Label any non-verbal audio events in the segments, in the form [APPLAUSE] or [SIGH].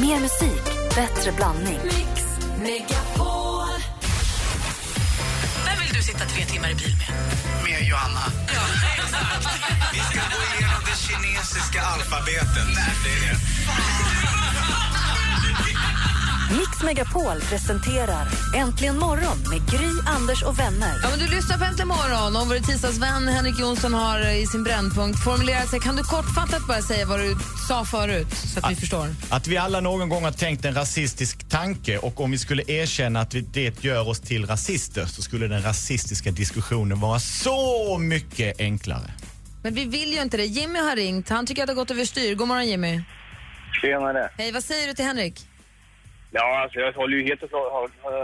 Mer musik, bättre blandning. Mix Megapol. Vem vill du sitta tre timmar i bil med? Med Johanna. Ja, Vi ska gå igenom det kinesiska alfabetet. Det är det. Mix Megapol presenterar Äntligen morgon med Gry, Anders och vänner. Ja, men du lyssnar på Äntligen morgon och vår tisdagsvän Henrik Jonsson har i sin brännpunkt formulerat sig. Kan du kortfattat bara säga vad du sa förut så att vi förstår? Att vi alla någon gång har tänkt en rasistisk tanke och om vi skulle erkänna att vi, det gör oss till rasister så skulle den rasistiska diskussionen vara så mycket enklare. Men vi vill ju inte det. Jimmy har ringt. Han tycker att det har gått överstyr. God morgon Jimmy. Tjenare. Hej, vad säger du till Henrik? Ja, alltså jag håller ju helt och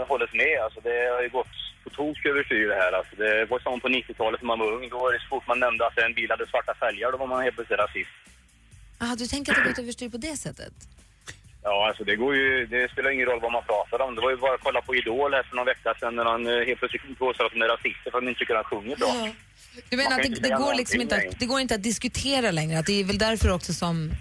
hållit med. Alltså det har ju gått på tok överstyr det här. Alltså det var som på 90-talet när man var ung. Då var det så fort man nämnde att en bil hade svarta fälgar, då var man helt plötsligt rasist. Ah, du tänker att det gått överstyr på det sättet? Ja, alltså det går ju, det spelar ingen roll vad man pratar om. Det var ju bara att kolla på Idol här för någon vecka sedan när han eh, helt plötsligt påstår att de är rasister för att de inte tycker att han sjunger bra. Du menar att det, det, går liksom inte att, det går inte att diskutera längre? Att det är väl därför också som Ja,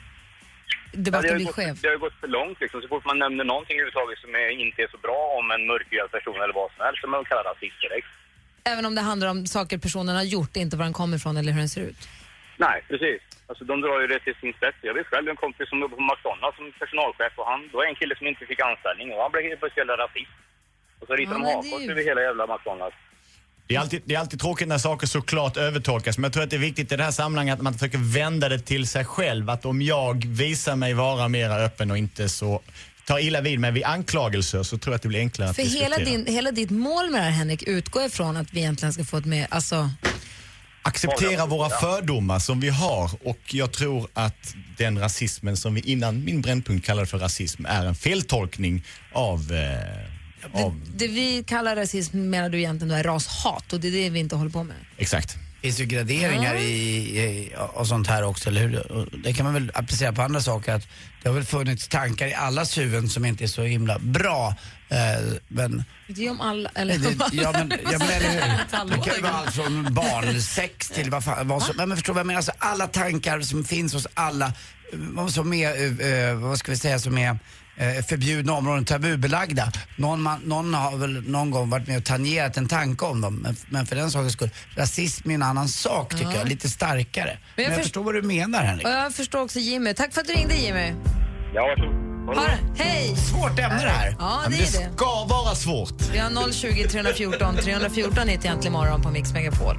debatten ju blir gått, skev? det har ju gått för långt liksom. Så fort man nämner någonting överhuvudtaget som är, inte är så bra om en mörkhyad person eller vad som helst, så man kallar rasist direkt. Även om det handlar om saker personen har gjort, inte var den kommer ifrån eller hur den ser ut? Nej, precis. Alltså de drar ju det till sin spets. Jag vet själv en kompis som jobbar på McDonalds som personalchef och han, det var en kille som inte fick anställning och han blev helt plötsligt rasist. Och så ritade Ja, de det är hakkors över hela jävla McDonalds. Det är, alltid, det är alltid tråkigt när saker såklart övertolkas men jag tror att det är viktigt i det här sammanhanget att man försöker vända det till sig själv. Att om jag visar mig vara mera öppen och inte så tar illa vid mig vid anklagelser så tror jag att det blir enklare att För hela, diskutera. din, hela ditt mål med det här Henrik utgår ifrån att vi egentligen ska få ett mer, alltså, acceptera våra fördomar som vi har och jag tror att den rasismen som vi innan min brännpunkt kallade för rasism är en feltolkning av, eh, av det vi kallar rasism menar du egentligen då är rashat och det är det vi inte håller på med. exakt. Det finns ju graderingar i, i, och sånt här också, eller hur? Och Det kan man väl applicera på andra saker. Att det har väl funnits tankar i allas huvuden som inte är så himla bra. Eh, men, Det är om alla, eller? det, ja, men, ja, men [LAUGHS] eller hur? Det kan ju vara allt från barnsex till vad fan, vad som, men förstår vad jag menar? Alltså, alla tankar som finns hos alla, eh, som är, eh, eh, vad ska vi säga, som är eh, förbjudna områden, tabubelagda. Någon, man, någon har väl någon gång varit med och tangerat en tanke om dem. Men, men för den sakens skull, rasism är en annan sak tycker jag, lite starkare. Men jag, först- förstår vad du menar Henrik. Och jag förstår också Jimmy. Tack för att du ringde Jimmy. Ja, varsågod. Hej! Svårt ämne det här. Ja, Men det det är det. ska vara svårt. Vi har 020 314 314 hit egentligen morgon på Mix Megapol.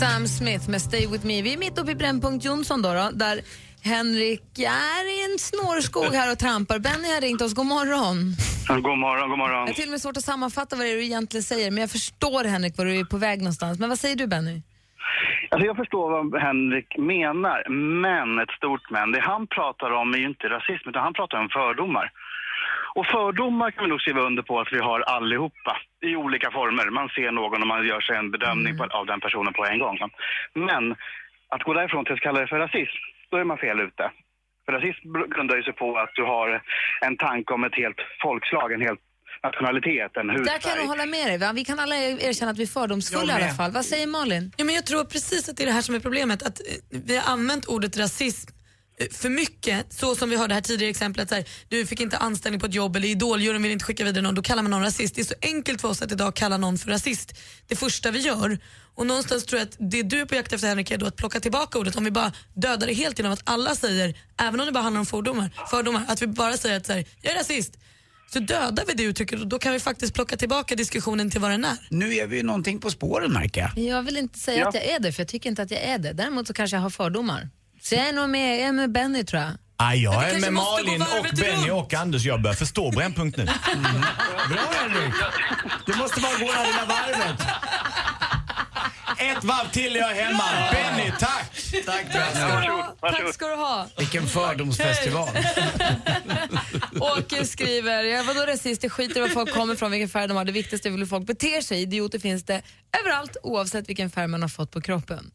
Sam Smith med Stay With Me. Vi är mitt uppe i Brännpunkt Jonsson då, då där Henrik är i en snårskog här och trampar. Benny har ringt oss. God morgon. God morgon, god morgon. Jag har till och med svårt att sammanfatta vad det är du egentligen säger, men jag förstår Henrik var du är på väg någonstans. Men vad säger du Benny? Alltså jag förstår vad Henrik menar, men ett stort men. Det han pratar om är ju inte rasism, utan han pratar om fördomar. Och fördomar kan vi nog skriva under på att vi har allihopa i olika former. Man ser någon och man gör sig en bedömning på, av den personen på en gång. Men att gå därifrån till att kalla det för rasism, då är man fel ute. För rasism grundar ju sig på att du har en tanke om ett helt folkslag, en hel nationalitet, en Där kan jag hudfärg. hålla med dig. Va? Vi kan alla erkänna att vi är fördomsfulla i alla fall. Vad säger Malin? Ja, men jag tror precis att det är det här som är problemet. Att eh, vi har använt ordet rasism för mycket, så som vi hörde här tidigare exemplet, så här, du fick inte anställning på ett jobb eller idoljuryn vill inte skicka vidare någon, då kallar man någon rasist. Det är så enkelt för oss att idag kalla någon för rasist. Det första vi gör. Och någonstans tror jag att det du är på jakt efter Henrik är då att plocka tillbaka ordet, om vi bara dödar det helt genom att alla säger, även om det bara handlar om fördomar, fördomar att vi bara säger att så här, jag är rasist. Så dödar vi det uttrycket och då kan vi faktiskt plocka tillbaka diskussionen till vad den är. Nu är vi ju någonting på spåren märker jag. Jag vill inte säga Ja. att jag är det, för jag tycker inte att jag är det. Däremot så kanske jag har fördomar. Så jag är nog med, jag är med Benny tror jag. Ah, jag är med Malin och Benny runt. och Anders. Jag börjar förstå Brännpunkt nu. Bra Henrik! Du måste bara gå det här lilla varvet. Ett varv till är jag hemma. Benny, tack! Tack Tack varsågod. ska du ha. Vilken fördomsfestival. [LAUGHS] Åke skriver, jag vadå rasist, jag skiter i var folk kommer ifrån, vilken färg de har. Det viktigaste är väl hur folk beter sig. Idioter finns det överallt oavsett vilken färg man har fått på kroppen.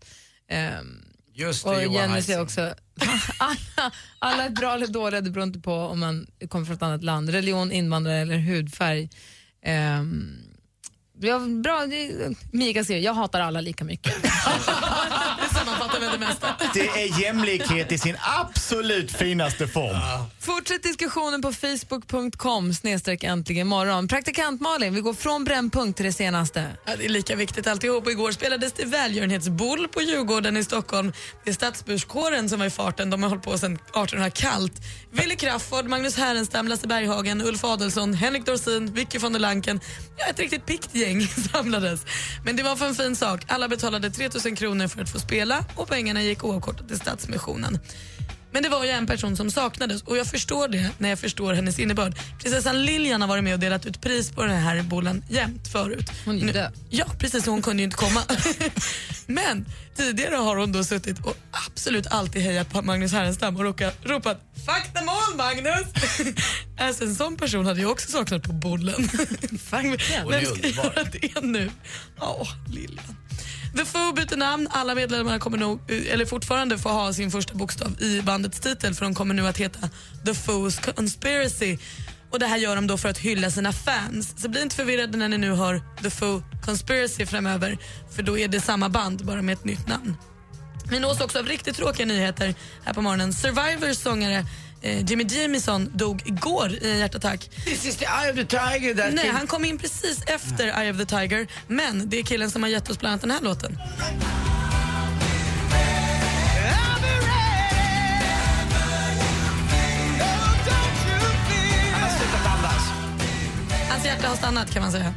Ehm, Just och det Johan Jenny säger också, [LAUGHS] alla, alla är bra eller dåliga, det beror inte på om man kommer från ett annat land. Religion, invandrare eller hudfärg. Um, Ja, bra, det- Mika säger jag hatar alla lika mycket. [LAUGHS] Det är jämlikhet i sin absolut finaste form. Fortsätt diskussionen på facebook.com snedstreck äntligen morgon. Praktikant Malin, vi går från brännpunkt till det senaste. Ja, det är lika viktigt alltihop. Igår spelades det välgörenhetsboll på Djurgården i Stockholm. Det är Stadsburskåren som var i farten. De har hållit på sedan 1800 kallt. Wille Crafoord, Magnus Härenstam, Lasse Berghagen, Ulf Adelsson, Henrik Dorsin, Vicky von der Lanken. Ja, ett riktigt pikt gäng [LAUGHS] samlades. Men det var för en fin sak. Alla betalade 3 000 kronor för att få spela och pengarna gick oavkortat till Stadsmissionen. Men det var ju en person som saknades och jag förstår det när jag förstår hennes innebörd. Prinsessan Lilian har varit med och delat ut pris på den här bollen jämt förut. Hon är ju död. Ja, precis. Hon kunde ju inte komma. [LAUGHS] Men tidigare har hon då suttit och absolut alltid hejat på Magnus Härenstam och rokat, ropat “Fuck the mål Magnus!” [LAUGHS] alltså, En sån person hade jag också saknat på bollen. [LAUGHS] Vem ska göra det nu? Ja, Lilian. The Foo byter namn. Alla medlemmar kommer nog, eh, eller fortfarande få ha sin första bokstav i bandets titel för de kommer nu att heta The Foos Conspiracy. Och Det här gör de då för att hylla sina fans. Så bli inte förvirrade när ni nu hör The Foo Conspiracy framöver för då är det samma band bara med ett nytt namn. Vi nås också av riktigt tråkiga nyheter här på morgonen. Survivors sångare Jimmy Jamison dog igår i en hjärtattack. This is the eye of the tiger that Nej, han kom in precis efter Eye of the Tiger. Men det är killen som har gett oss bland annat den här låten. Hans hjärta har stannat kan man säga.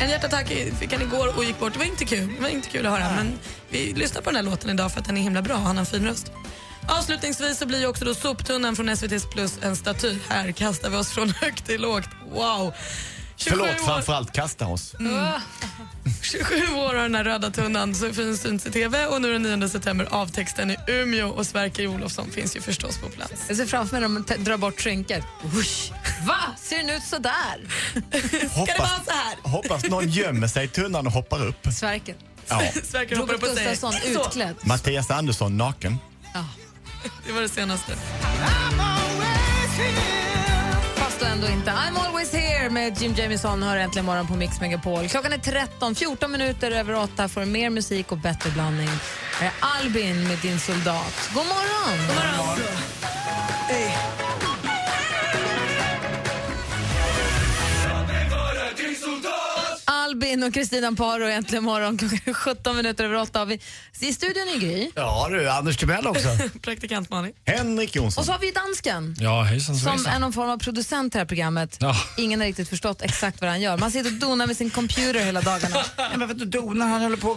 En hjärtattack fick han igår och gick bort. Det var inte kul, det var inte kul att höra. Men vi lyssnar på den här låten idag för att den är himla bra. Han har en fin röst. Avslutningsvis så blir också då soptunnan från SVT's Plus en staty. Här kastar vi oss från högt till lågt. Wow! 27 Förlåt, år- framförallt kasta oss. [LAUGHS] 27 år har den här röda tunnan så finns syns i TV och nu den 9 september avtexten i Umeå och Sverker Olofsson finns ju förstås på plats. Jag ser framför mig när de drar bort skynket. Va? Ser den ut så där? [LAUGHS] Ska det vara så här? hoppas någon gömmer sig i tunnan och hoppar upp. Sverker. Ja. [LAUGHS] Sverker hoppar upp och säger Gustafsson så. utklädd. Mattias Andersson naken. Det var det senaste. Fast då ändå inte. I'm always here med Jim Jamison hör äntligen morgon på Mix Megapol. Klockan är 13, 14 minuter över 8 får mer musik och bättre blandning. Här är Albin med Din soldat. God morgon! God morgon. Albin och Kristina Paro äntligen morgon klockan är 17 minuter över 8. Vi, I studion är Gry. Ja du, Anders Timell också. [LAUGHS] Praktikant Malin. Henrik Jonsson. Och så har vi dansken. Ja, hejsan Som är någon form av producent i det här programmet. Ja. Ingen har riktigt förstått exakt vad han gör. Man sitter och donar med sin computer hela dagarna. [LAUGHS] Nej, men vadå donar? Han håller på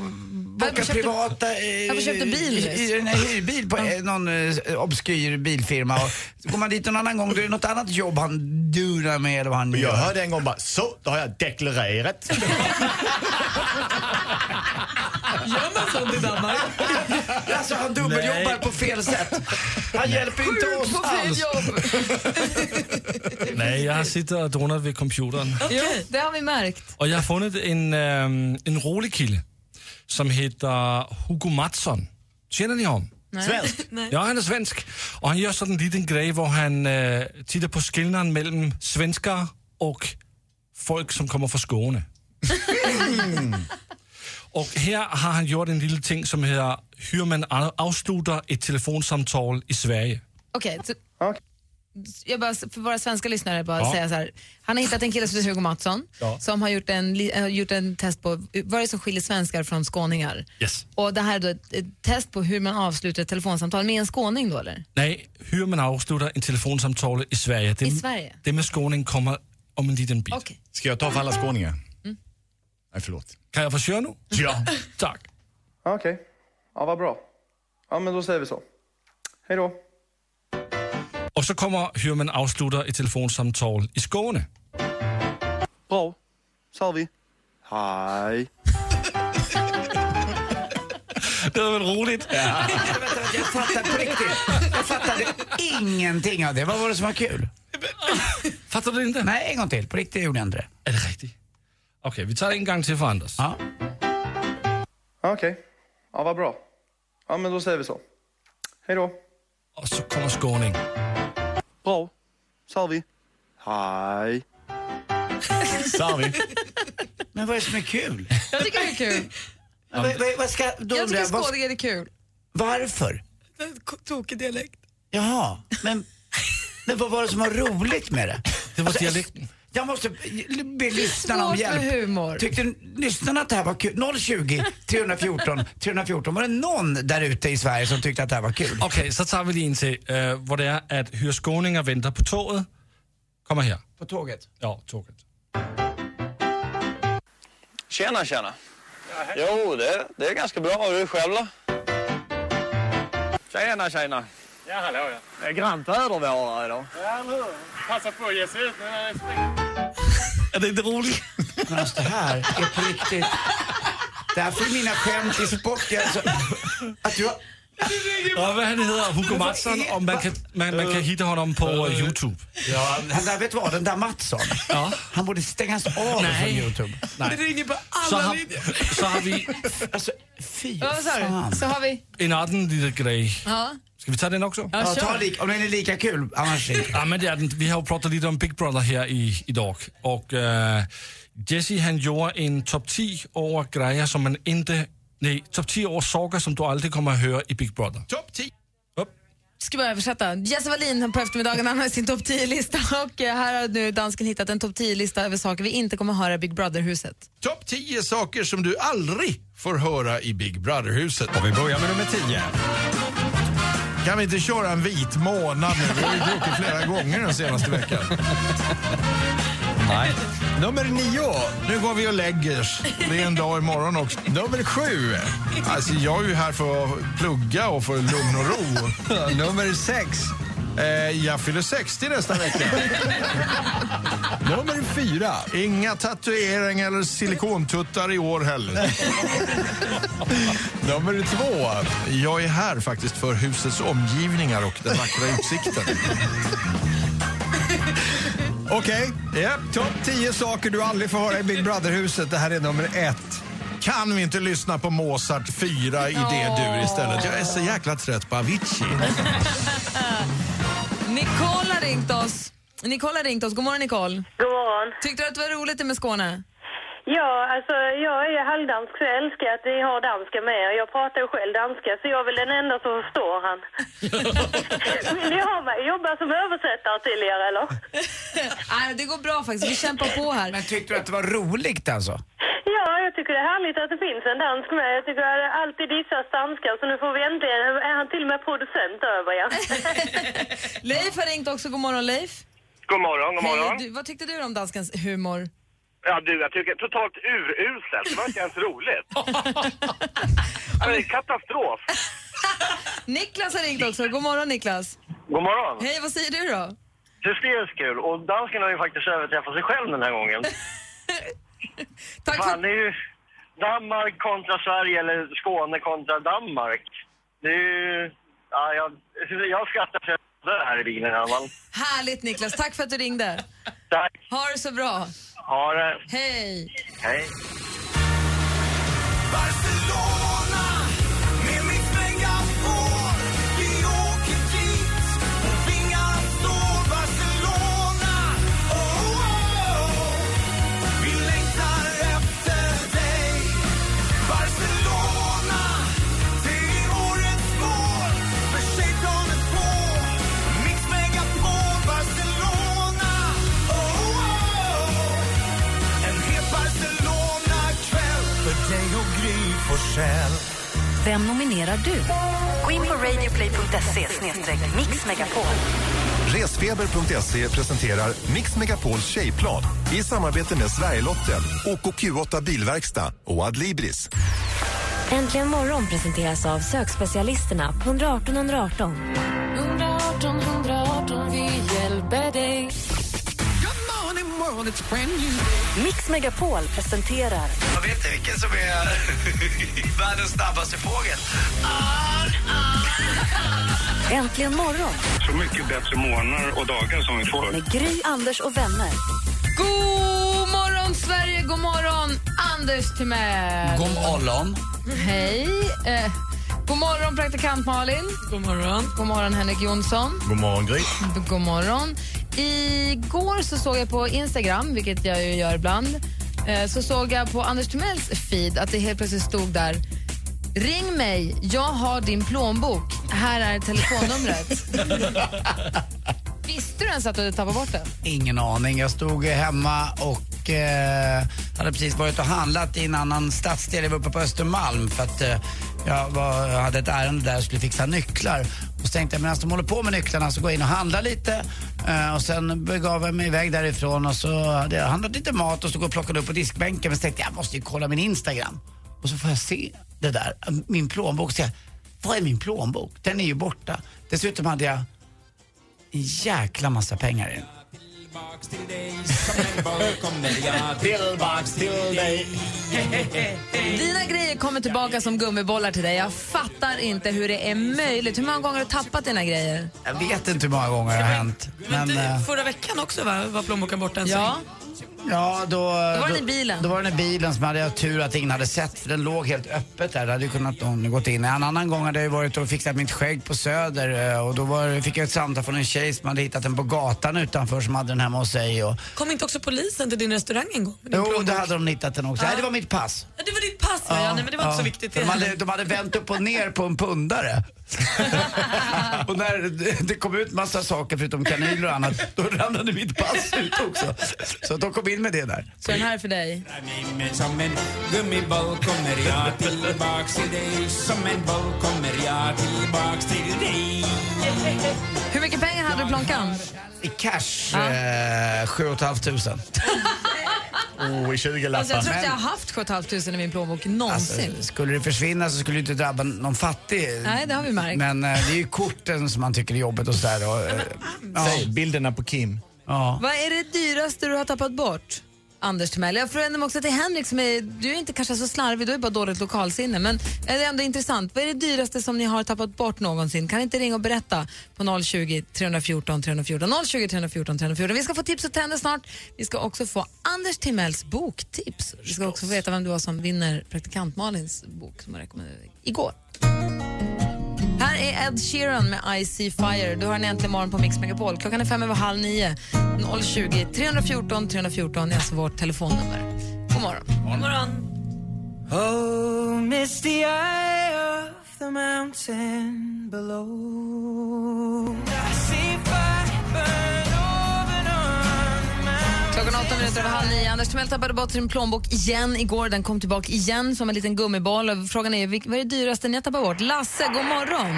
boka köpte- privata... Eh, Han köpte bil i, i, en hyrbil på eh, någon eh, obskyr bilfirma. Och så går man dit en annan gång, då är det något annat jobb han donar med eller vad han gör. jag hörde en gång bara, så, då har jag deklarerat. [LAUGHS] Gör man sånt i Danmark? Alltså han dubbeljobbar Nej. på fel sätt. Han hjälper inte oss På fel alls. jobb! Nej, jag sitter och donar vid computern. Jo, det har vi märkt. Och jag har funnit en, ehm, en rolig kille som heter Hugo Mattsson. Känner ni honom? Svensk. [LAUGHS] Ja, han är svensk. Och han gör sådan en liten grej, hvor han äh, tittar på skillnaden mellan svenskar och folk som kommer från Skåne. [LAUGHS] och här har han gjort en liten ting som heter hur man avslutar ett telefonsamtal i Sverige. Okej, så- jag bara, för våra svenska lyssnare bara Ja. säga så här. Han har hittat en kille som heter Hugo Mattsson Ja. som har gjort en, li- har gjort en test på vad är det som skiljer svenskar från skåningar. Yes. Och det här är då ett, ett test på hur man avslutar ett telefonsamtal med en skåning då eller? Nej, hur man avslutar en telefonsamtal i Sverige. Det, I Sverige? Det med skåning kommer om en liten bit. Okej. Ska jag ta för alla skåningar? Nej, förlåt. Kan jag få köra nu? Ja. [LAUGHS] Tack. Okej. Ja, vad bra. Ja, men då säger vi så. Hej då. Och så kommer hur man avslutar ett telefonsamtal i Skåne. Bra, sa vi. Hej. [LAUGHS] Det var väl roligt? [LAUGHS] Vänta, vänta, Jag fattar på riktigt. Jag fattade ingenting av det. Vad var det som var kul? Fattar du inte? Nej, en gång till. På riktigt gjorde jag inte det. Är det riktigt? Okej, vi tar det en gång till för Anders. Ja. Okej. Ja, vad bra. Ja, men då säger vi så. Hej då. Och så kommer skåning. Bra, sa vi. Hej. [LAUGHS] Sa vi. Men vad är det som är kul? Jag tycker det är kul. Vad, vad, vad ska, då Jag undrar tycker jag, vad- är kul. Varför? Tokig dialekt. Jaha, men, men vad var det som var roligt med det? Det var Alltså, dialekten. Jag måste be lyssnarna om hjälp. humor. Tyckte lyssnarna att det här var kul? 020 314 314. Var det någon där ute i Sverige som tyckte att det här var kul? Okej, så tar vi lige en till, øh, hvor det er, at Hyre Skåninger venter på toget. Kommer her. På tåget? Ja, toget. Tjena, tjena. Jo, det, det är ganska bra. Och du själv då? Tjena, tjena. Ja, hallå ja. Det är grant väder vi har här idag. Ja, eller hur? Passa på att ge sig ut nu när det är spring. Är det inte roligt? Men alltså det här är på riktigt. Det här får mina skämt i sport. Jag, alltså, att har, Og hvad han hedder, Hugo Mattsson, og man kan, man, man kan hitte honom på øh, YouTube. ja, han där, vet du vad, den där Mattsson. Ja. Han borde stängas av Nej. från Youtube. Nej. ringer på Så alla har, linjer. så har vi Alltså, fy Vad fan. Så har vi... en anden lille grej. Ja. Ska vi ta den också? Ja, Ja, ta kör. lik, om den är lika kul, annars inte. Ja, men det är den. Vi har ju pratat lite om Big Brother här i, idag. Och äh, Jesse han gjorde en topp 10 över grejer som man inte... Nej, topp 10 över saker som du aldrig kommer att höra i Big Brother. Topp 10. Upp. Ska bara översätta. Jesse Wallin på eftermiddagen han har sin topp 10-lista och eh, här har nu dansken hittat en topp 10-lista över saker vi inte kommer höra i Big Brother-huset. Topp 10 saker som du aldrig får höra i Big Brother-huset. Och vi börjar med nummer 10. Kan vi inte köra en vit månad nu? Vi har ju druckit flera gånger den senaste veckan. Nej. Nummer 9. Nu går vi och lägger oss. Det är en dag imorgon också. Nummer 7. Alltså, jag är ju här för att plugga och få lugn och ro. [LAUGHS] Nummer 6. Eh, jag fyller 60 nästa vecka. [LAUGHS] Nummer 4. Inga tatueringar eller silikontuttar i år heller. [LAUGHS] Nummer 2. Jag är här faktiskt för husets omgivningar och den vackra utsikten. [LAUGHS] Okej, Ja. topp 10 saker du aldrig får höra i Big Brother-huset. Det här är nummer 1. Kan vi inte lyssna på Mozart 4 i D-dur istället? Jag är så jäkla trött på Avicii. Nicole har ringt oss. Nicole har ringt oss. God morgon Nicole. God morgon. Tyckte du att det var roligt med Skåne? Ja, alltså jag är halvdansk så jag älskar att ni har danska med. Jag pratar ju själv danska så jag är väl den enda som förstår han. [LAUGHS] Vill ni ha mig jobba som översättare till er eller? [LAUGHS] Nej, det går bra faktiskt. Vi kämpar på här. Men tyckte du att det var roligt alltså? Ja, jag tycker det är härligt att det finns en dansk med. Jag tycker att det alltid dissas danskar så nu får vi äntligen, är han till och med producent över ja. [LAUGHS] Leif har ringt också. God morgon Leif. God morgon, god morgon. Hej, du, vad tyckte du om danskens humor? Ja, du, jag tycker totalt uruselt. Det var inte ens roligt. [LAUGHS] Ja, det är katastrof. [LAUGHS] Niklas har ringt också. God morgon Niklas. God morgon. Hej, vad säger du då? Hysteriskt kul. Och dansken har ju faktiskt överträffat sig själv den här gången. [LAUGHS] Tack Fan, det är ju Danmark kontra Sverige eller Skåne kontra Danmark. Det är ju... Ja, jag, jag skrattar så jag dör här i bilen i alla fall. Härligt Niklas. Tack för att du ringde. Tack. Ha det så bra. Ha det. Hej. Hej. Mixmegapol. Resfeber.se presenterar Mix Megapols tjejplan i samarbete med Sverigelotten, OKQ8 Bilverkstad och Adlibris. Äntligen morgon presenteras av sökspecialisterna på 118 118. 118 Mix Megapol presenterar Jag vet inte vilken som är [LAUGHS] världens snabbaste fågel. Äntligen morgon Så mycket bättre morgnar och dagar som vi får. med Gry, Anders och vänner. God morgon Sverige, god morgon Anders Timell. God morgon. Hej. Eh, god morgon praktikant Malin. God morgon. God morgon Henrik Jonsson. God morgon Gry. God morgon. Igår så såg jag på Instagram, vilket jag ju gör ibland, eh, så såg jag på Anders Timells feed att det helt plötsligt stod där Ring mig, jag har din plånbok. Här är telefonnumret. [LAUGHS] Visste du ens att du hade tappat bort den? Ingen aning. Jag stod hemma och eh, hade precis varit och handlat i en annan stadsdel. Jag var uppe på Östermalm för att eh, jag, var, hade ett ärende där och skulle fixa nycklar. Och så tänkte jag medan alltså, de håller på med nycklarna så går jag in och handlar lite. Eh, och sen begav jag mig iväg därifrån och så hade jag handlat lite mat och så går och plockade upp på diskbänken. Men så tänkte jag, jag måste ju kolla min Instagram. Och så får jag se det där, min plånbok. Så jag, vad är min plånbok? Den är ju borta. Dessutom hade jag en jäkla massa pengar i den. Tillbaks till dig. [LAUGHS] Dina grejer kommer tillbaka som gummibollar till dig. Jag fattar inte hur det är möjligt. Hur många gånger har du tappat dina grejer? Jag vet inte hur många gånger det har hänt. Men Men, du, eh, förra veckan också va, var plånboken borta en Ja. sväng? ja, då, då var den i bilen. Då var den i bilen som hade jag tur att ingen hade sett för den låg helt öppet där. Det hade ju kunnat någon gått in. En annan gång hade jag varit och fixat mitt skägg på Söder eh, och då var, fick jag ett samtal från en tjej som hade hittat den på gatan utanför som hade den hemma hos sig. Och, Kom inte också polisen till din restaurang en gång? jo, plånbok? då hade de hittat den också. Nej, det var mitt pass. Ja, det var ditt pass va? Ja, nej, men det var inte så viktigt de, hade, de hade vänt upp och ner på en pundare. [LAUGHS] och när det- kom ut massa saker förutom kanyler och annat, då ramlade mitt pass ut också. Så att de kom in med det där. Så den här är för dig. Som en gummiboll kommer jag tillbaks till dig Som en boll kommer jag tillbaks till dig Hur mycket pengar hade du i plånkan? I cash, eh, 7 500. [LAUGHS] Oh, i 20 Alltså, jag tror att jag har haft 7 500 i min plånbok någonsin. Alltså, skulle det försvinna så skulle det inte drabba någon fattig. Nej, det har vi märkt. Men eh, det är ju korten som man tycker är jobbigt och sådär. Och, eh, ja. Säg bilderna på Kim. Ja. Vad är det dyraste du har tappat bort? Anders Timell. Jag vänder mig också till Henrik som är, du är inte kanske så slarvig, du är bara dåligt lokalsinne. Men är det ändå intressant. Vad är det dyraste som ni har tappat bort någonsin? Kan inte ringa och berätta på 020 314 314 020 314 314. Vi ska få tips och trender snart. Vi ska också få Anders Timells boktips. Vi ska också få veta vem du var som vinner praktikant Malins bok som jag rekommenderade igår. Här är Ed Sheeran med I see fire. Du har en äntligen morgon på Mix Megapol. Klockan är fem över halv nio. 020 314 314 är alltså vårt telefonnummer. God morgon. God morgon. Oh, misty eye of the mountain below I see Klockan åtta minuter över halv nio. Anders Timell tappade bort sin plånbok igen igår. Den kom tillbaka igen som en liten gummiboll. Frågan är, vad är det dyraste ni har tappat bort? Lasse, god morgon.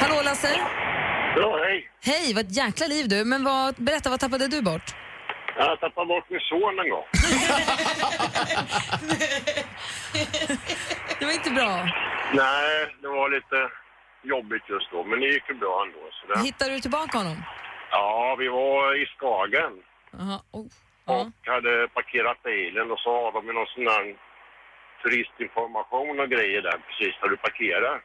Hallå Lasse? Ja, hej. Hej, vad ett jäkla liv du. Men vad, berätta, vad tappade du bort? Jag tappade bort min son en gång. [LAUGHS] Det var inte bra. Nej, det var lite jobbigt just då, men det gick ju bra ändå. Så det... Hittade du tillbaka honom? Ja, vi var i Skagen Aha. Oh. och hade parkerat bilen och så har de ju någon sån där turistinformation och grejer där precis där du parkerar.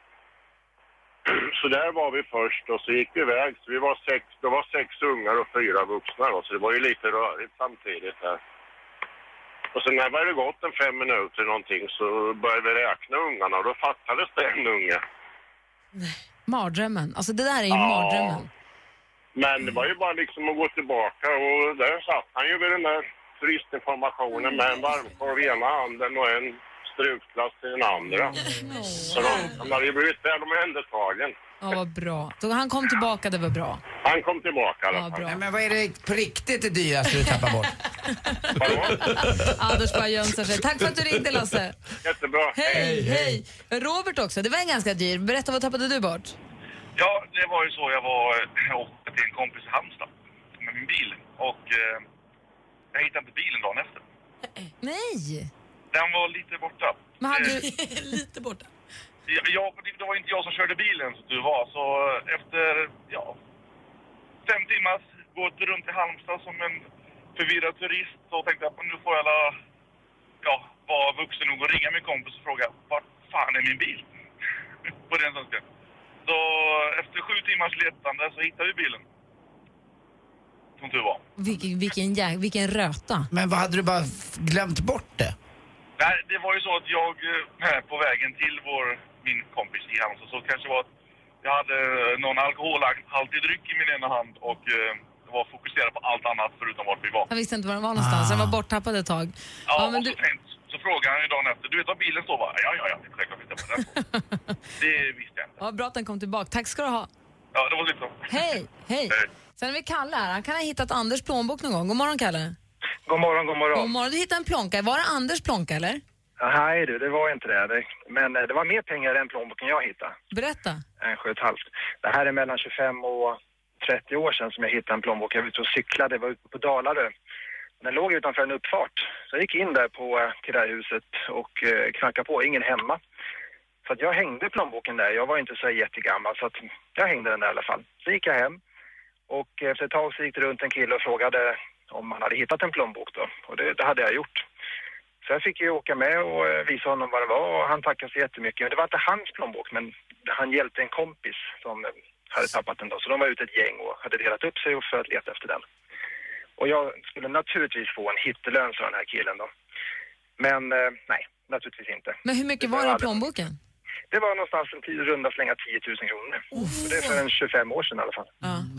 [CLEARS THROAT] Så där var vi först och så gick vi iväg. Så vi var sex, det var sex ungar och fyra vuxna då, så det var ju lite rörigt samtidigt där. Och sen när det hade gått en fem minuter någonting så började vi räkna ungarna och då fattades det en unge. Mardrömmen. Alltså det där är ju Ja. mardrömmen. Men det var ju bara liksom att gå tillbaka och där satt han ju vid den där turistinformationen med en varmkorv i ena handen och en strupglass i den andra. Så de, de hade ju blivit väl omhändertagen. Ja, vad bra. Så han kom tillbaka, det var bra. Han kom tillbaka i alla Ja, fall. men vad är det på riktigt det dyraste du tappar bort? [LAUGHS] Anders bara jönsar sig. Tack för att du ringde Lasse. Jättebra. Hej, hej. Robert också, det var en ganska dyr. Berätta, vad tappade du bort? Ja, det var ju så. Jag var åkte till en kompis i Halmstad med min bil och eh, jag hittade inte bilen dagen efter. Nej! Den var lite borta. Men hade du... [LAUGHS] Lite borta. Ja, det var inte jag som körde bilen som du var, så efter ja, fem timmar gått runt i Halmstad som en förvirrad turist så tänkte jag att nu får jag alla, ja, vara vuxen nog och ringa min kompis och fråga vart fan är min bil? [LAUGHS] På den svenska. Så efter sju timmars letande så hittade vi bilen. Som tur var. Vilken, vilken, jä- vilken röta. Men vad hade du bara f- glömt bort det? Nej, det var ju så att jag eh, på vägen till vår, min kompis i Halmstad så kanske var att jag hade någon alkoholhaltig dryck i min ena hand och eh, var fokuserad på allt annat förutom vart vi var. Han visste inte var den var någonstans, den var borttappad ett tag. Ja, men och du, så, tänkte, så frågade han ju dagen efter, du vet var bilen står? Bara, Ja, ja, ja, självklart visste jag var den. Det visste jag inte. ja, bra att den kom tillbaka. Tack ska du ha. Ja, det var liksom... Hej, hej. Sen har vi Kalle här. Han kan ha hittat Anders plånbok någon gång. God morgon, Kalle. God morgon, god morgon. God morgon. Du hittade en plånka. Var det Anders plånka, eller? Nej du, det var inte det. Men eh, det var mer pengar än plånboken jag hittade. Berätta. En sju och ett halvt. Det här är mellan 25 och 30 år sedan som jag hittade en plånbok. Jag var ute och cyklade, var ute på Dalarö. Den låg utanför en uppfart. Så jag gick in där på, eh, till det här huset och eh, knackade på. Ingen hemma. Så att jag hängde plånboken där. Jag var inte så jättegammal så att jag hängde den där i alla fall. Så gick jag hem och eh, efter ett tag så gick det runt en kille och frågade om han hade hittat en plånbok då. Och det, det hade jag gjort. Så jag fick ju åka med och eh, visa honom vad det var och han tackade så jättemycket. Men det var inte hans plånbok men han hjälpte en kompis som hade tappat den då. Så de var ute ett gäng och hade delat upp sig för att leta efter den. Och jag skulle naturligtvis få en hittelön sa den här killen då. Men eh, nej, naturligtvis inte. Men hur mycket Det var det i plånboken? Det var någonstans en tio, runda slänga 10 000 kronor. Och det är för en 25 år sedan i alla fall.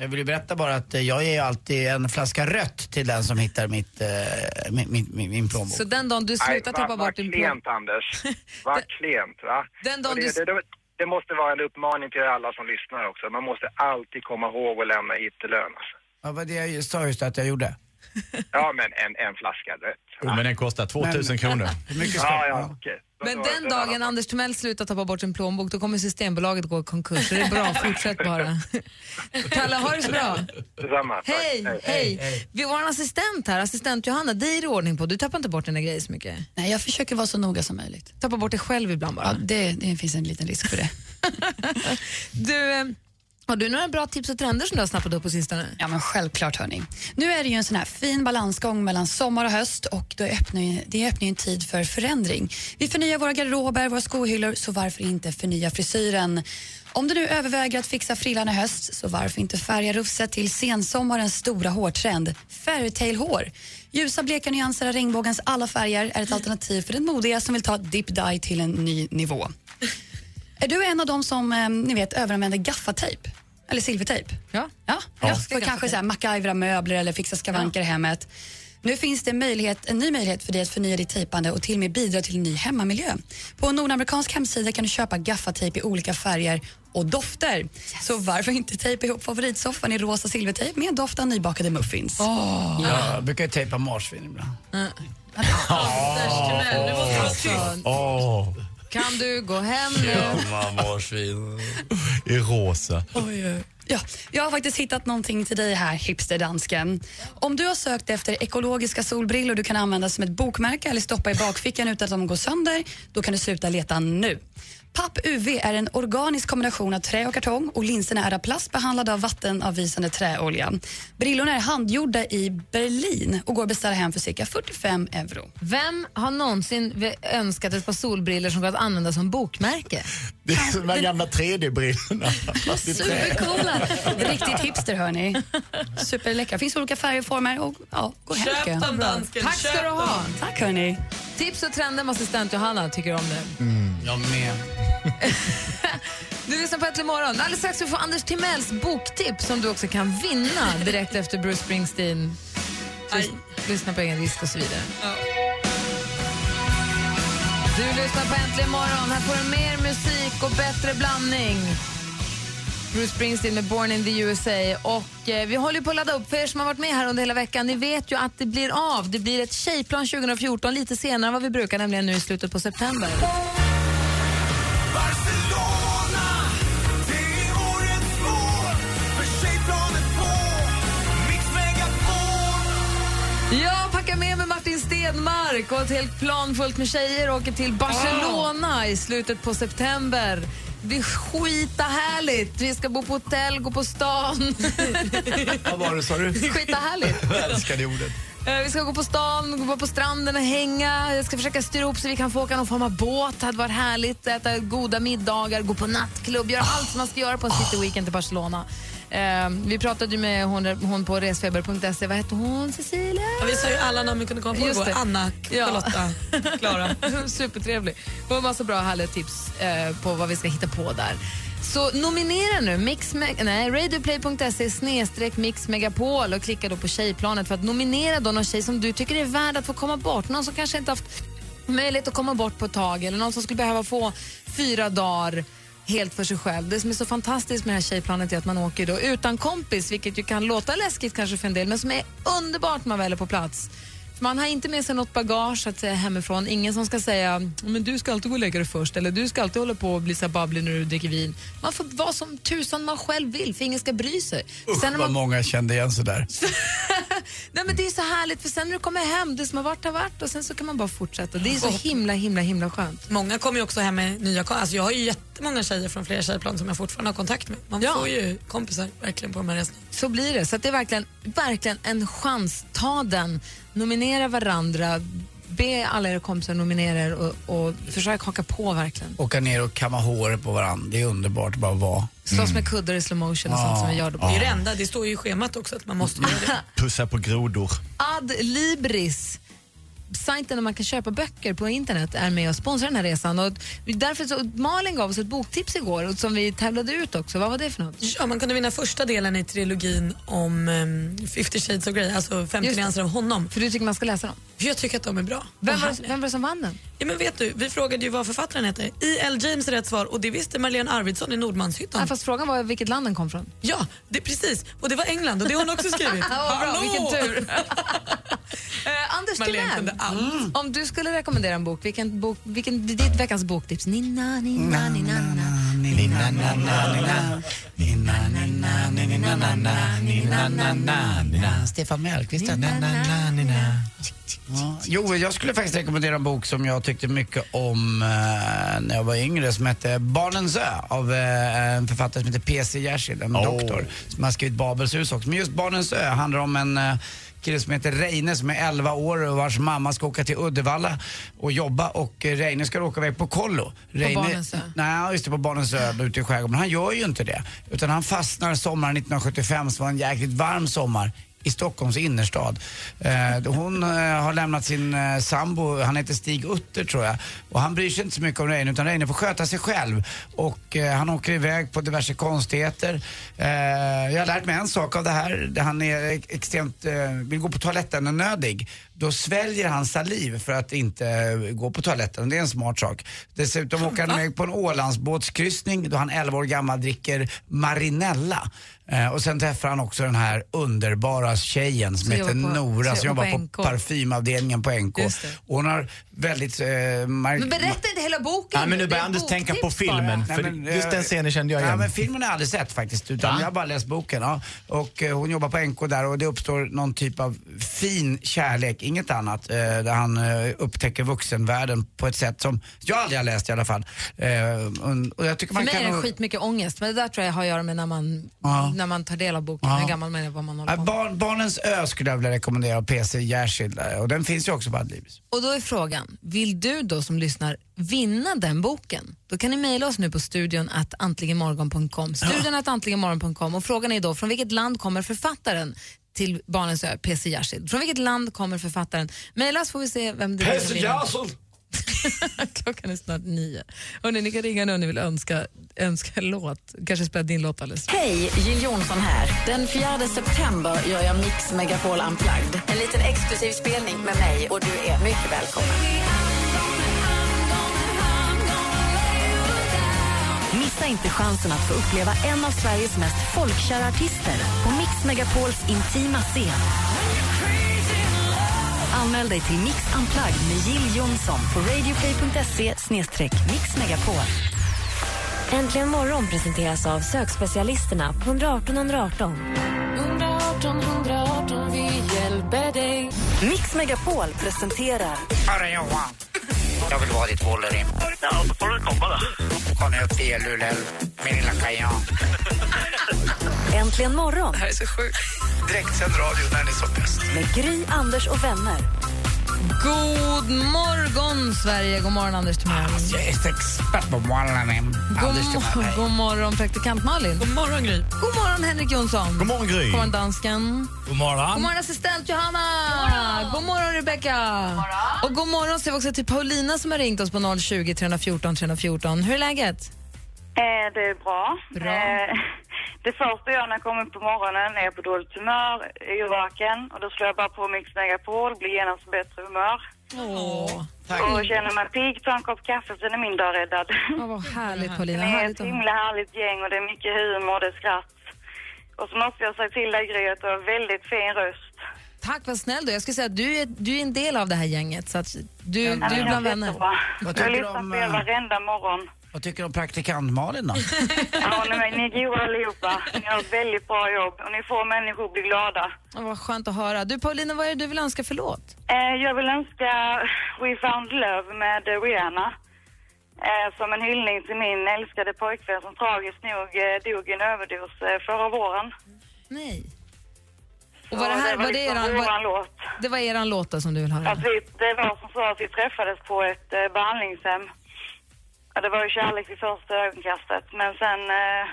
Jag vill ju berätta bara att eh, jag ger alltid en flaska rött till den som hittar mitt, eh, min, min, min, plånbok. Så den dagen du slutar Nej, tappa vad- bort din Vad klent plånbok... Anders. [LAUGHS] Vad klent va? Den dagen det, du- det, det, det måste vara en uppmaning till alla som lyssnar också. Man måste alltid komma ihåg att lämna hittelön. Alltså. Ja, vad det jag sa just att jag gjorde. Ja men en, en flaska rött. Oh, men den kostar 2000 kronor. [LAUGHS] Ja, ja, okej. Då- Men då- den då- dagen Anders Timell slutar tappa bort sin plånbok då kommer Systembolaget gå i konkurs. Så det är bra, [LAUGHS] fortsätt bara. [LAUGHS] Kalle, ha det så bra. Detsamma. Tack. Hej, hej. Vi har en assistent här, assistent Johanna. Dig är det ordning på. Du tappar inte bort dina grejer så mycket. Nej, jag försöker vara så noga som möjligt. Tappa bort dig själv ibland bara. Ja, det, det finns en liten risk för det. Du, eh, har du några bra tips och trender som du har snappat upp på sistone? Ja, men självklart hörni. Nu är det ju en sån här fin balansgång mellan sommar och höst och då öppnar ju, det öppnar ju en tid för förändring. Vi förnyar våra garderober, våra skohyllor, så varför inte förnya frisyren? Om du nu överväger att fixa frillan i höst, så varför inte färga rufset till sensommarens stora hårtrend, fairytale-hår? Ljusa bleka nyanser av regnbågens alla färger är ett alternativ för den modiga som vill ta dip dye till en ny nivå. Är du en av dem som eh, ni vet överanvänder gaffatejp? Eller silvertejp? Ja. ja. Ja. För kanske så här, MacGyvera möbler eller fixa skavanker i hemmet. Nu finns det möjlighet, en ny möjlighet för dig att förnya ditt tejpande och till och med bidra till en ny hemmamiljö. På en nordamerikansk hemsida kan du köpa gaffatejp i olika färger och dofter. Så varför inte tejpa ihop favoritsoffan i rosa silvertejp med doft av nybakade muffins? Ja, jag brukar ju tejpa marsvin ibland. Anders Timell, du måste vara tyst. Kan du gå hem nu? marsvin. I rosa. Ja, jag har faktiskt hittat någonting till dig här, hipsterdansken. Om du har sökt efter ekologiska solbrillor du kan använda som ett bokmärke eller stoppa i bakfickan utan att de går sönder, då kan du sluta leta nu. Papp UV är en organisk kombination av trä och kartong och linserna är av plast behandlade av vattenavvisande träolja. Brillorna är handgjorda i Berlin och går att beställa hem för cirka 45 euro. Vem har någonsin önskat ett par solbriller som går att använda som bokmärke? Det är som de här gamla 3D-brillorna. fast i trä. Supercoola! Riktigt hipster hörni. Superläckra. Finns olika färger och former och ja, gå hem Köp dem, dansken, Tack ska du ha. Tack hörni. Tips och trender med assistent Johanna tycker du om det. Jag med. [LAUGHS] Du lyssnar på Äntligen morgon. Alldeles strax ska vi få Anders Timells boktips som du också kan vinna direkt efter Bruce Springsteen. Lyssna på egen risk och så vidare. Du lyssnar på Äntligen morgon. Här får du mer musik och bättre blandning. Bruce Springsteen med Born in the USA. Och eh, Vi håller på att ladda upp för er som har varit med här under hela veckan. Ni vet ju att det blir av. Det blir ett tjejplan 2014 lite senare än vad vi brukar, nämligen nu i slutet på september. Stenmark och ett helt plan fullt med tjejer och åker till Barcelona i slutet på september. Det blir skita härligt. Vi ska bo på hotell, gå på stan. [LAUGHS] Vad var det sa du? Skita härligt. [LAUGHS] Jag älskar det ordet. Eh, Vi ska gå på stan, gå på stranden och hänga. Jag ska försöka styra ihop så vi kan få åka någon form av båt. Det hade varit härligt. Äta goda middagar, gå på nattklubb, göra allt som man ska göra på en city weekend i Barcelona. Eh, vi pratade ju med hon, hon på resfeber.se, vad hette hon? Cecilia? Ja, vi sa ju alla namn vi kunde komma på Just igår. det. Anna. Charlotta, [LAUGHS] Klara. Supertrevlig. Och en massa bra härliga tips eh, på vad vi ska hitta på där. Så nominera nu Mix nej, radioplay.se snedstreck Mix Megapol och klicka då på tjejplanet för att nominera då någon tjej som du tycker är värd att få komma bort. Någon som kanske inte haft möjlighet att komma bort på ett tag eller någon som skulle behöva få fyra dagar helt för sig själv. Det som är så fantastiskt med det här tjejplanet är att man åker då utan kompis, vilket ju kan låta läskigt kanske för en del, men som är underbart när man väl är på plats. Man har inte med sig något bagage att säga hemifrån. Ingen som ska säga men du ska alltid gå och lägga dig först eller du ska alltid hålla på och bli så babblig när du dricker vin. Man får vara som tusan man själv vill för ingen ska bry sig. Usch Sen när vad man, många kände igen sig där. [LAUGHS] nej, men det är så härligt för sen när du kommer hem, det som har varit har varit och sen så kan man bara fortsätta. Det är så himla himla himla skönt. Många kommer ju också hem med nya alltså Jag har ju jättemånga tjejer från flera tjejplan som jag fortfarande har kontakt med. Man Ja. får ju kompisar verkligen på de här resorna. Så blir det. Så att det är verkligen, verkligen en chans. Ta den. Nominera varandra. Be alla era kompisar nominera er och, och försök haka på verkligen. Åka ner och kamma håret på varandra. Det är underbart att bara vara. Slåss med kuddar i slow motion och sånt som vi gör då. Det är det enda, det står ju i schemat också att man måste göra det. Pussa på grodor. Ad Libris sajten där man kan köpa böcker på internet är med och sponsrar den här resan. Och därför så, Malin gav oss ett boktips igår som vi tävlade ut också. Vad var det för något? Ja, man kunde vinna första delen i trilogin om um, 50 shades of Grey, alltså 50 Just det. nyanser av honom. För du tycker man ska läsa dem? Jag tycker att de är bra. Vem var, vem var det som vann den? Ja, men vet du, vi frågade ju vad författaren heter. I.L. James är rätt svar och det visste Marlene Arvidsson i Nordmanshyttan. Ja, fast frågan var vilket land den kom från. Ja, det, precis. Och det var England och det har hon också skrivit. [LAUGHS] Ja, bra, vilken tur. [LAUGHS] Eh, Anders Timell, allt. om du skulle rekommendera en bok, vilken bok, vilken, ditt veckans boktips? Nina, nina, nina, nina. Stefan Mellqvist. Ja. Jo, jag skulle faktiskt rekommendera en bok som jag tyckte mycket om eh, när jag var yngre som hette Barnens ö av eh, en författare som heter P.C. Jersild, en Oh. doktor som har skrivit Babels hus också. Men just Barnens ö handlar om en eh, kille som heter Reine som är 11 år och vars mamma ska åka till Uddevalla och jobba och eh, Reine ska åka iväg på kollo. Reine, Barnens ö? Nej, just det, på Barnens ö ute i skärgården. Men han gör ju inte det. Utan han fastnar sommaren 1975 som var en jäkligt varm sommar i Stockholms innerstad. Eh, hon eh, har lämnat sin eh, sambo, han heter Stig Utter tror jag. Och han bryr sig inte så mycket om Reine utan Reine får sköta sig själv. Och eh, han åker iväg på diverse konstigheter. Eh, jag har lärt mig en sak av det här. Han är extremt, eh, vill gå på toaletten nödig. Då sväljer han saliv för att inte gå på toaletten. Det är en smart sak. Dessutom åker han iväg på en Ålandsbåtskryssning då han 11 år gammal dricker Marinella. Eh, och sen träffar han också den här underbara tjejen som heter Nora som jobbar på, på parfymavdelningen på NK. Och hon har väldigt... Eh, Men berätta inte hela boken. Ja, men nu börjar Anders tänka på filmen. bara. För Nej, men, just eh, den scenen kände jag Ja, igen. men filmen har jag aldrig sett faktiskt. Utan Va? jag har bara läst boken. Ja. Och eh, hon jobbar på NK där och det uppstår någon typ av fin kärlek, inget annat. Eh, där han eh, upptäcker vuxenvärlden på ett sätt som jag aldrig har läst i alla fall. Eh, och, och jag tycker För man mig kan är det nog- skitmycket ångest, men det där tror jag har att göra med när man, Ja. när man tar del av boken, Ja. hur gammal man är, vad man håller Ja, på med. barn, Barnens ö skulle jag vilja rekommendera av PC Jersild och den finns ju också på Adlibris. Och då är frågan, vill du då som lyssnar vinna den boken? Då kan ni mejla oss nu på studion att antligenmorgon.com. Studion att antligenmorgon.com och frågan är då, från vilket land kommer författaren till Barnens ö, PC Jersild? Från vilket land kommer författaren? Mejla oss får vi se vem det är som vinner. [LAUGHS] Klockan är snart nio. Hörrni, ni kan ringa nu om ni vill önska, önska en låt. Kanske spela din låt alldeles strax. Hej, Jill Johnson här. Den 4 september gör jag Mix Megapol Unplugged. En liten exklusiv spelning med mig och du är mycket välkommen. Missa inte chansen att få uppleva en av Sveriges mest folkkära artister på Mix Megapols intima scen. Anmäl dig till Mix Unplugged med Jill Johnson på radioplay.se mixmegapol. Äntligen morgon presenteras av sökspecialisterna på 118 118. 118 118, vi hjälper dig. Mix Megapol presenterar Hörru Johan, jag vill vara ditt Wolverine. Ja, då får du komma då. Kom upp till Elulel, min lilla kajan. Äntligen morgon Det här är så sjukt. Direktsänd radio när ni är som bäst. med Gry, Anders och vänner. God morgon, Sverige. God morgon, Anders Timell. Jag är expert på morgonen. God, Anders Timell. god morgon, praktikant Malin. God morgon, Gry. God morgon, Henrik Jonsson. God morgon, Gry. God morgon, dansken. God morgon. God morgon, assistent Johanna. God morgon, Rebecca. Och god morgon säger vi också till Paulina som har ringt oss på 020 314 314. Hur är läget? Eh, det är bra. Bra. Eh, [LAUGHS] det första jag när jag kom upp på morgonen är på dåligt humör, yrvaken och då slår jag bara på Mix Megapol, blir genast bättre humör. Åh, Och känner mig pigg, tar en kopp kaffe, sen är min dag räddad. Ja, vad härligt, [LAUGHS] Paulina. Det är Härligt ett himla härligt gäng och det är mycket humor, det är skratt. Och så måste jag säga till dig Gry att du har väldigt fin röst. Tack, vad snäll du är. Jag skulle säga att du är, du är en del av det här gänget. Så att du, Ja, du är bland vänner. Vad Jag lyssnar på er eh, varenda morgon. Vad tycker du om praktikant Malin då? [LAUGHS] Ja, ni, ni är goda allihopa. Ni har ett väldigt bra jobb och ni får människor att bli glada. Ja, vad skönt att höra. Du Paulina, vad är det du vill önska för låt? Eh, jag vill önska We found love med Rihanna. Eh, som en hyllning till min älskade pojkvän som tragiskt nog eh, dog i en överdos eh, förra våren. Nej. Och var det här, var det liksom eran, våran var, låt. det var eran låt som du vill höra? Att vi, det var som så att vi träffades på ett eh, behandlingshem. Ja, det var ju kärlek vid första ögonkastet. Men sen eh,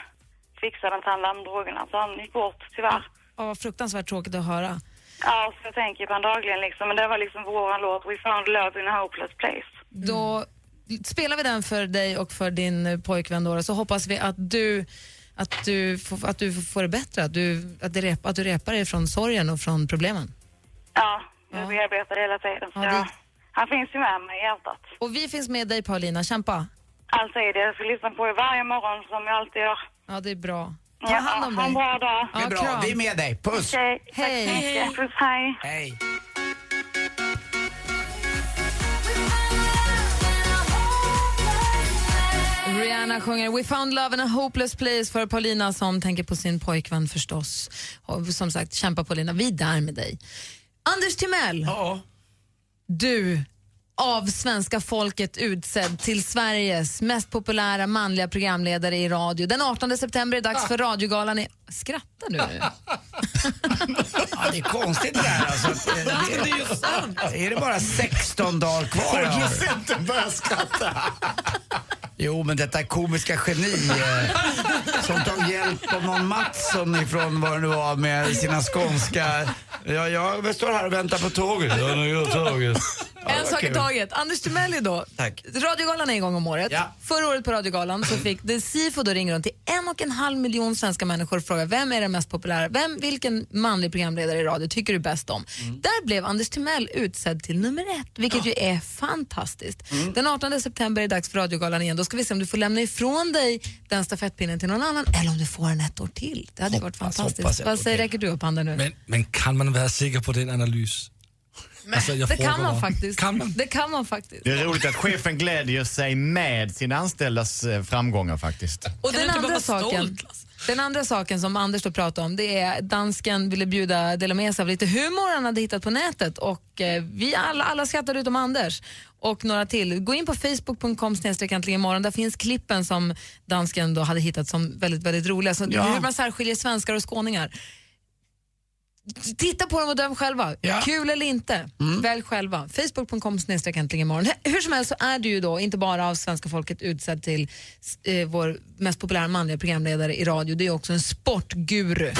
fixade inte han larmdrogerna så han gick bort tyvärr. Ja, vad fruktansvärt tråkigt att höra. Ja, så jag tänker på honom dagligen liksom. Men det var liksom våran låt We found love in a hopeless place. Då spelar vi den för dig och för din eh, pojkvän då, så hoppas vi att du att du, får, att du får det bättre, att du, att, det rep, att du repar dig från sorgen och från problemen. Ja, jag bearbetar det hela tiden. Ja, det- han finns ju med mig i hjärtat. Och vi finns med dig Paulina, kämpa. Alltid. Jag ska lyssna på er varje morgon som jag alltid gör. Ja, det är bra. Ta Ja, hand om ha en dig. bra dag. Det är bra, vi är med dig. Puss! Okej, tack Hej. så mycket. Puss, hej. Hej. Rihanna sjunger We found love in a hopeless place för Paulina som tänker på sin pojkvän förstås. Och som sagt, kämpa Paulina, vi är där med dig. Anders Timell. Du, av svenska folket utsedd till Sveriges mest populära manliga programledare i radio. Den 18 september är det dags för radiogalan i... Skrattar du? [LAUGHS] Ja, det är konstigt det där alltså. att, eh, Det är ju sant. Är det bara 16 dagar kvar? Producenten börjar skratta. Jo, men detta komiska geni eh, [LAUGHS] som tog hjälp av någon Mattsson ifrån vad det nu var med sina skånska... Ja, jag står här och väntar på tåget. Ja, nu går tåget. Ja, En sak i taget. Anders Timell är då. Tack. Radiogalan är en gång om året. Ja. Förra året på Radiogalan så fick det Sifo då ringa runt till en och en halv miljon svenska människor och fråga vem är den mest populära, vem, vilken manlig programledare i radio tycker du bäst om? Mm. Där blev Anders Timell utsedd till nummer ett, vilket ju är fantastiskt. Mm. Den 18 september är det dags för Radiogalan igen. Då ska vi se om du får lämna ifrån dig den stafettpinnen till någon annan eller om du får den ett år till. Det hade varit Hoppas, fantastiskt. hoppas ett Vad säger, räcker du upp handen nu? Men, men kan man vara säker på den analys? Alltså, det kan man faktiskt. Kan man? Det kan man faktiskt. Det är roligt att chefen glädjer sig med sina anställdas eh, framgångar faktiskt. Och Kan den andra, saken, stolt, Lasse? Den andra saken som Anders då pratade om det är dansken ville bjuda, dela med sig av lite humor han hade hittat på nätet och eh, vi alla, alla skrattade utom Anders och några till. Gå in på facebook.com snedstreck imorgon. Där finns klippen som dansken då hade hittat som väldigt, väldigt roliga. Så Ja. Hur man särskiljer svenskar och skåningar. Titta på dem och döm själva. Kul eller inte, välj själva. Facebook.com snedstreck äntligen imorgon. Hur som helst så är du ju då inte bara av svenska folket utsedd till eh, vår mest populära manliga programledare i radio, det är också en sportguru.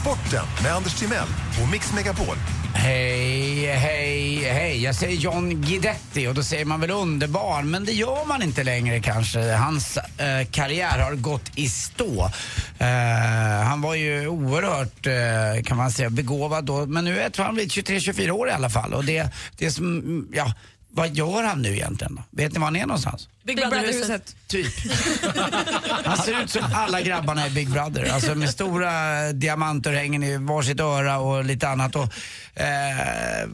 Sporten med Anders Timell och Mix Megapol. Hej, hej, hej. Jag säger John Guidetti och då säger man väl underbar, men det gör man inte längre kanske. Hans eh, karriär har gått i stå. Eh, han var ju oerhört, eh, kan man säga, begåvad då, men nu är jag tror han blivit 23-24 år i alla fall. Och det, det som, mm, ja, vad gör han nu egentligen då? Vet ni var han är någonstans? Big Brother-huset. Typ. [LAUGHS] Han ser ut som alla grabbarna i Big Brother. Alltså med stora diamantörhängen i varsitt öra och lite annat. Och, eh,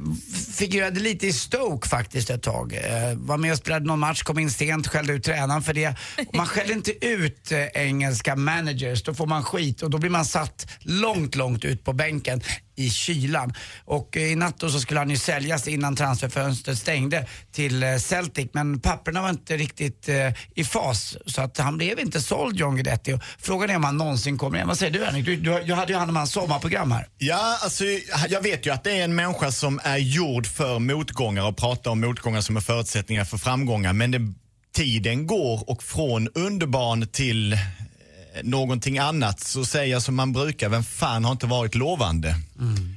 figurerade lite i Stoke faktiskt ett tag. Eh, var med och spelade någon match, kom in sent, skällde ut tränaren för det. Och man skäller inte ut eh, engelska managers, då får man skit och då blir man satt långt, långt ut på bänken. i kylan. Och eh, i natt då så skulle han ju säljas innan transferfönstret stängde till eh, Celtic men papperna var inte riktigt eh, i fas så att han blev inte såld John Guidetti. Och frågan är om han någonsin kommer igen. Vad säger du Henrik? Du, du, du hade ju hand om hans sommarprogram här. Ja, alltså, jag vet ju att det är en människa som är gjord för motgångar och pratar om motgångar som är förutsättningar för framgångar. Men det, tiden går och från underbarn till eh, någonting annat så säger jag som man brukar, vem fan har inte varit lovande?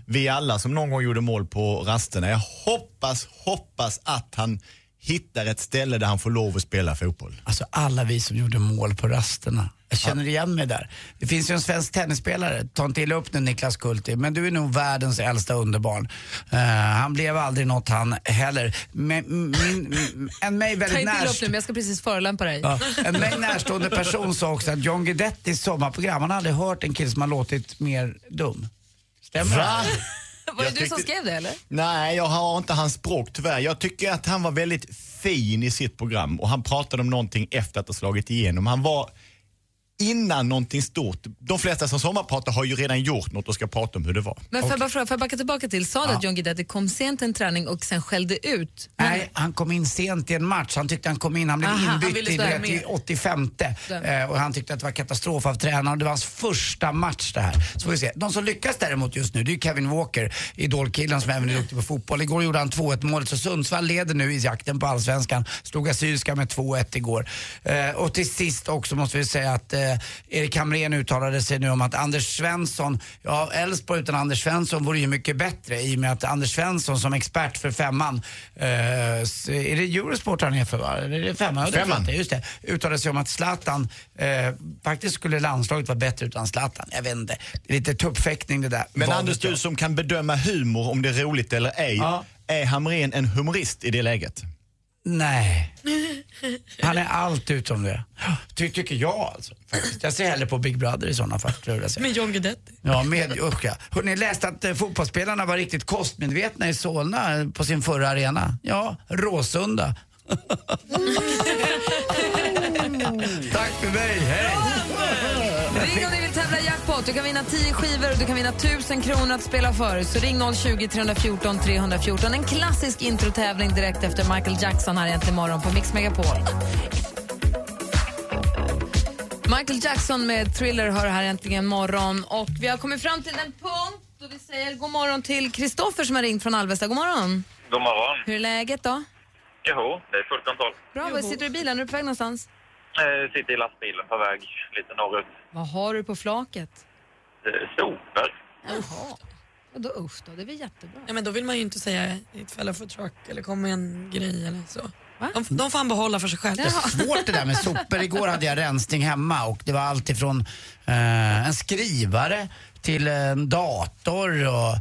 Vi alla som någon gång gjorde mål på rasterna. Jag hoppas, hoppas att han hittar ett ställe där han får lov att spela fotboll. Alltså alla vi som gjorde mål på rasterna. Jag känner igen mig där. Det finns ju en svensk tennisspelare, ta inte illa upp nu Niklas Kulti, men du är nog världens äldsta underbarn. Eh, han blev aldrig något han heller. Men, min, en mig [LAUGHS] Ta väldigt inte illa upp nu, men jag ska precis förolämpa dig. Ja, en mig närstående person sa också att John Guidettis sommarprogram, han har aldrig hört en kille som har låtit mer dum. Stämmer Va? [LAUGHS] Var det Jag du som tyckte- skrev det eller? Nej, jag har inte hans språk tyvärr. Jag tycker att han var väldigt fin i sitt program och han pratade om någonting efter att ha slagit igenom. Han var innan någonting stort. De flesta som sommarpratar har ju redan gjort något och ska prata om hur det var. Men får jag bara fråga, får jag backa tillbaka till, sa du Ja. att John Guidetti kom sent till en träning och sen skällde ut? Nej, han kom in sent i en match. Han tyckte han kom in, han blev Aha, han inbytt ville i, stå du här vet, i med. 85 eh, och han tyckte att det var katastrof av tränaren. Det var hans första match det här. Så får vi se. De som lyckas däremot just nu det är ju Kevin Walker, idolkillen som även är duktig på fotboll. Igår gjorde han 2-1 målet så Sundsvall leder nu i jakten på allsvenskan. Slog Assyriska med 2-1 igår. Eh, och till sist också måste vi säga att eh, Erik Hamrén uttalade sig nu om att Anders Svensson, ja Elfsborg utan Anders Svensson vore ju mycket bättre i och med att Anders Svensson som expert för femman, eh, är det Eurosport han är för va? Är det femman? Femman. Just det. Uttalade sig om att Zlatan, eh, faktiskt skulle landslaget vara bättre utan Zlatan. Jag vet inte. Lite tuppfäktning det där. Men Vad Anders, du som kan bedöma humor, om det är roligt eller ej. Ja. Är Hamrén en humorist i det läget? Nej. Han är allt utom det. Ty, tycker jag alltså. Faktiskt. Jag ser hellre på Big Brother i sådana fall. Tror jag. Med John Guidetti. Ja, med, usch ja. Hörrni, läste att eh, fotbollsspelarna var riktigt kostmedvetna i Solna eh, på sin förra arena. Ja, Råsunda. [LAUGHS] Tack för mig, hej! Jackpot. Du kan vinna 10 skivor och du kan vinna 1000 kronor att spela för. Så ring 020 314 314. En klassisk introtävling direkt efter Michael Jackson här egentligen imorgon på Mix Megapol. Michael Jackson med Thriller hör här äntligen morgon. Och vi har kommit fram till en punkt då vi säger god morgon till Kristoffer som har ringt från Alvesta. God morgon. God morgon. Hur är läget då? Jo, det är fullt kontroll. Bra, var sitter du i bilen? Är du på väg någonstans? Eh, sitter i lastbilen på väg lite norrut. Vad har du på flaket? Eh, sopor. Jaha. Och då usch då, det är väl jättebra. Ja, men då vill man ju inte säga ett fälla för truck eller kom med en grej eller så. De, de får han behålla för sig själv. Det är svårt det där med sopor. Igår hade jag rensning hemma och det var allt ifrån eh, en skrivare till en dator och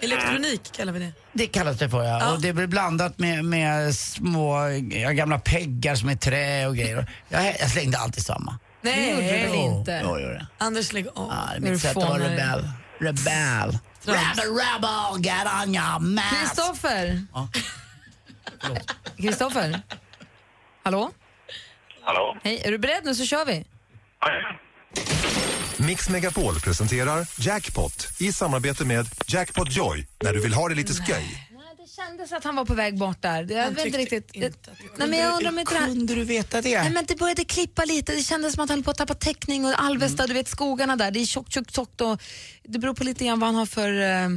Elektronik kallar vi det. det kallas det för ja. Och det blir blandat med, med små ja, gamla peggar som är trä och grejer. Jag, jag slängde alltid samma. Nej, gjorde du väl Jo, inte? Jo, jo, det. Anders lägg av. Ja, det är mitt sätt att vara rebell. Rebell. Rebel, rebel, get on your mask. Kristoffer! Kristoffer? Hallå? Hallå? Hej, är du beredd nu så kör vi. Mix Megapol presenterar Jackpot i samarbete med Jackpot Joy när du vill ha det lite sköj. Det kändes att han var på väg bort där. Jag vet inte riktigt. Nej, men jag undrar om inte det här... Kunde du veta det? Nej, men det började klippa lite. Det kändes som att han höll på att tappa täckning och Alvesta, Mm. du vet skogarna där. Det är tjockt, tjockt, tjockt och det beror på lite grann vad han har för eh,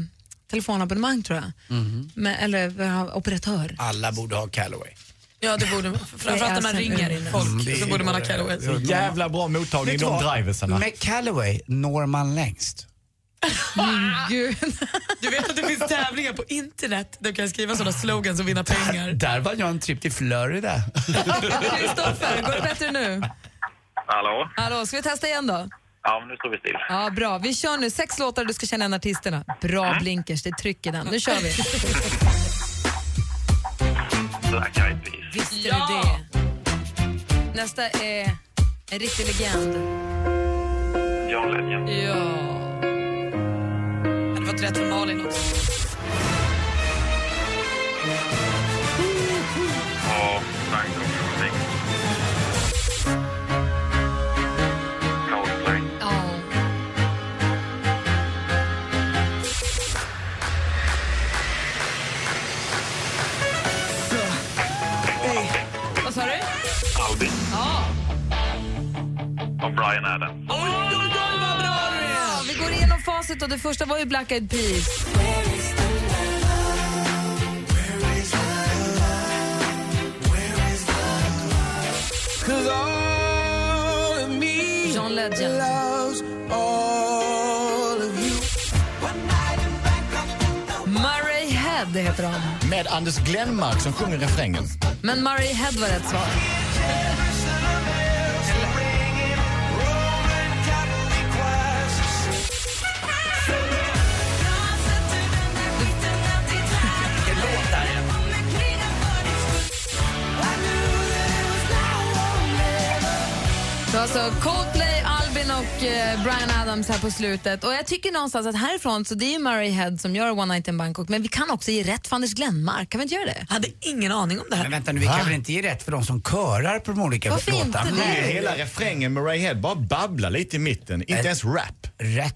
telefonabonnemang tror jag. Mhm. Men, eller han har, operatör. Alla borde ha Callaway. Ja, det borde Framförallt när man är ringer alltså- folk Mm, så borde man ha. Callaway. Så jävla bra mottagning, du de driversarna. Med Callaway når man längst. [LAUGHS] Gud. Du vet att det finns tävlingar på internet där du kan skriva sådana slogans och vinna pengar. Där var jag en trip till Florida. [LAUGHS] Kristoffer, går det bättre nu? Hallå? Hallå, ska vi testa igen då? Ja, men nu står vi still. Ja, bra. Vi kör nu sex låtar du ska känna igen artisterna. Bra blinkers, det är tryck i den. Nu kör vi. Black Eyed Peas. Visst är det det. Nästa är en riktig legend. John Legend. Ja helt rätt för Malin också. Vad sa du? Albin. Brian Adams facit och det första var ju Black Eyed Peas. John Legend. Murray Head heter de. Med Anders Glenmark som sjunger refrängen. Men Murray Head var rätt svar. Var alltså Coldplay, Albin och eh, Brian Adams här på slutet. Och jag tycker någonstans att härifrån så det är ju Murray Head som gör One Night in Bangkok men vi kan också ge rätt för Anders Glenmark. Kan vi inte göra det? Jag hade ingen aning om det här. Men vänta nu, vi kan väl inte ge rätt för de som körar på de olika Varför inte låtarna? det? Är hela refrängen med Ray Head bara babblar lite i mitten. Inte ens rap. Rätt,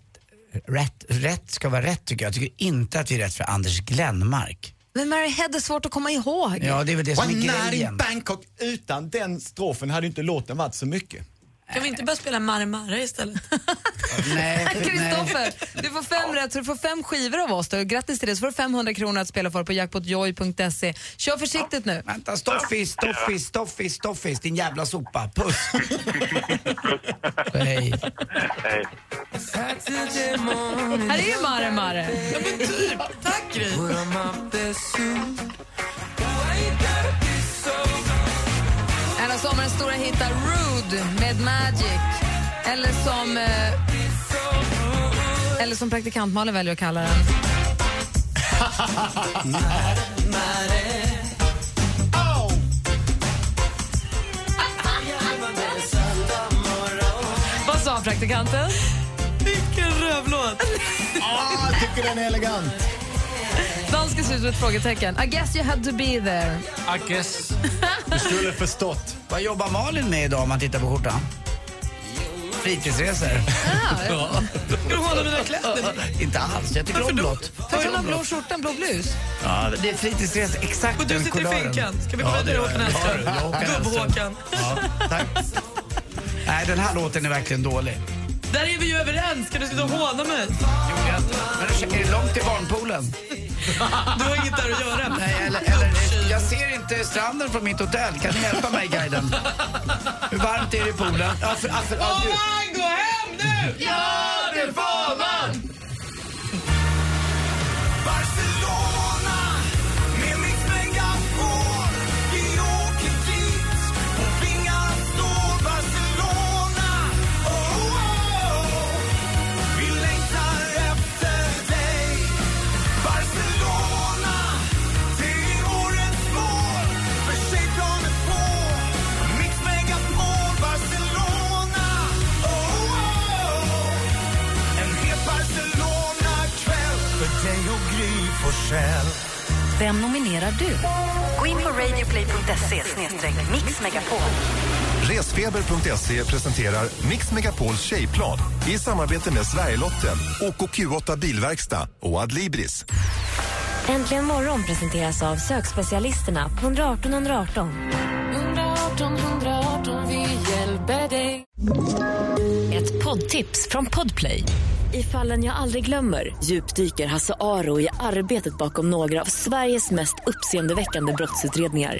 rätt, rätt ska vara rätt tycker jag. Jag tycker inte att vi är rätt för Anders Glenmark. Men Murray Head är svårt att komma ihåg. Ja, det är väl det som är One night in grejen. Bangkok. Utan den strofen hade ju inte låten varit så mycket. Kan vi inte börja spela Mare istället? [LAUGHS] Nej, Kristoffer, du får fem rätt så du får fem skivor av oss. Då. Grattis till det. Så får du 500 kronor att spela för på jackpotjoy.se. Kör försiktigt nu. Vänta, Stoffis, Stoffis, Stoffis, Stoffis, din jävla sopa. Puss! Hej. Hej. Här är ju Mare Mare. Ja, men typ. Tack Gry. Hittar, Rude med Magic. Eller som, eh, eller som praktikant Malin väljer att kalla den. [LAUGHS] Vad sa praktikanten? Vilken rövlåt. [LAUGHS] Ah, jag tycker den är elegant. Danska ser ut som ett frågetecken. I guess you had to be there. I guess. [LAUGHS] Du skulle förstått. Vad jobbar Malin med idag om man tittar på skjortan? Fritidsresor. Ja. Ska du hålla mina kläder? Inte alls, jag tycker om blått. Har du någon blå skjorta, en blå blus? Ja, det är fritidsresor, exakt Och du den sitter i kulören. finkan. Ska vi Ja, vidare det Håkan gör jag. Hellström? Ja, Håkan Hellström. Gubb-Håkan. Ja, tack. Nej, den här låten är verkligen dålig. Där är vi ju överens. Ska du sitta och håna mig? Men är det långt till barnpoolen? Du har inget där att göra. Nej, eller, eller, jag ser inte stranden från mitt hotell. Kan ni hjälpa mig, guiden? Hur varmt är det i poolen? Ja, för, ja, för, ja, du. man gå hem nu? Ja, det får man! Resfeber.se presenterar Mix Megapols tjejplan i samarbete med Sverigelotten, OKQ8 Bilverkstad och Adlibris. Äntligen morgon presenteras av sökspecialisterna på 118 118. 118 118, vi hjälper dig. Ett poddtips från Podplay. I fallen jag aldrig glömmer djupdyker Hasse Aro i arbetet bakom några av Sveriges mest uppseendeväckande brottsutredningar.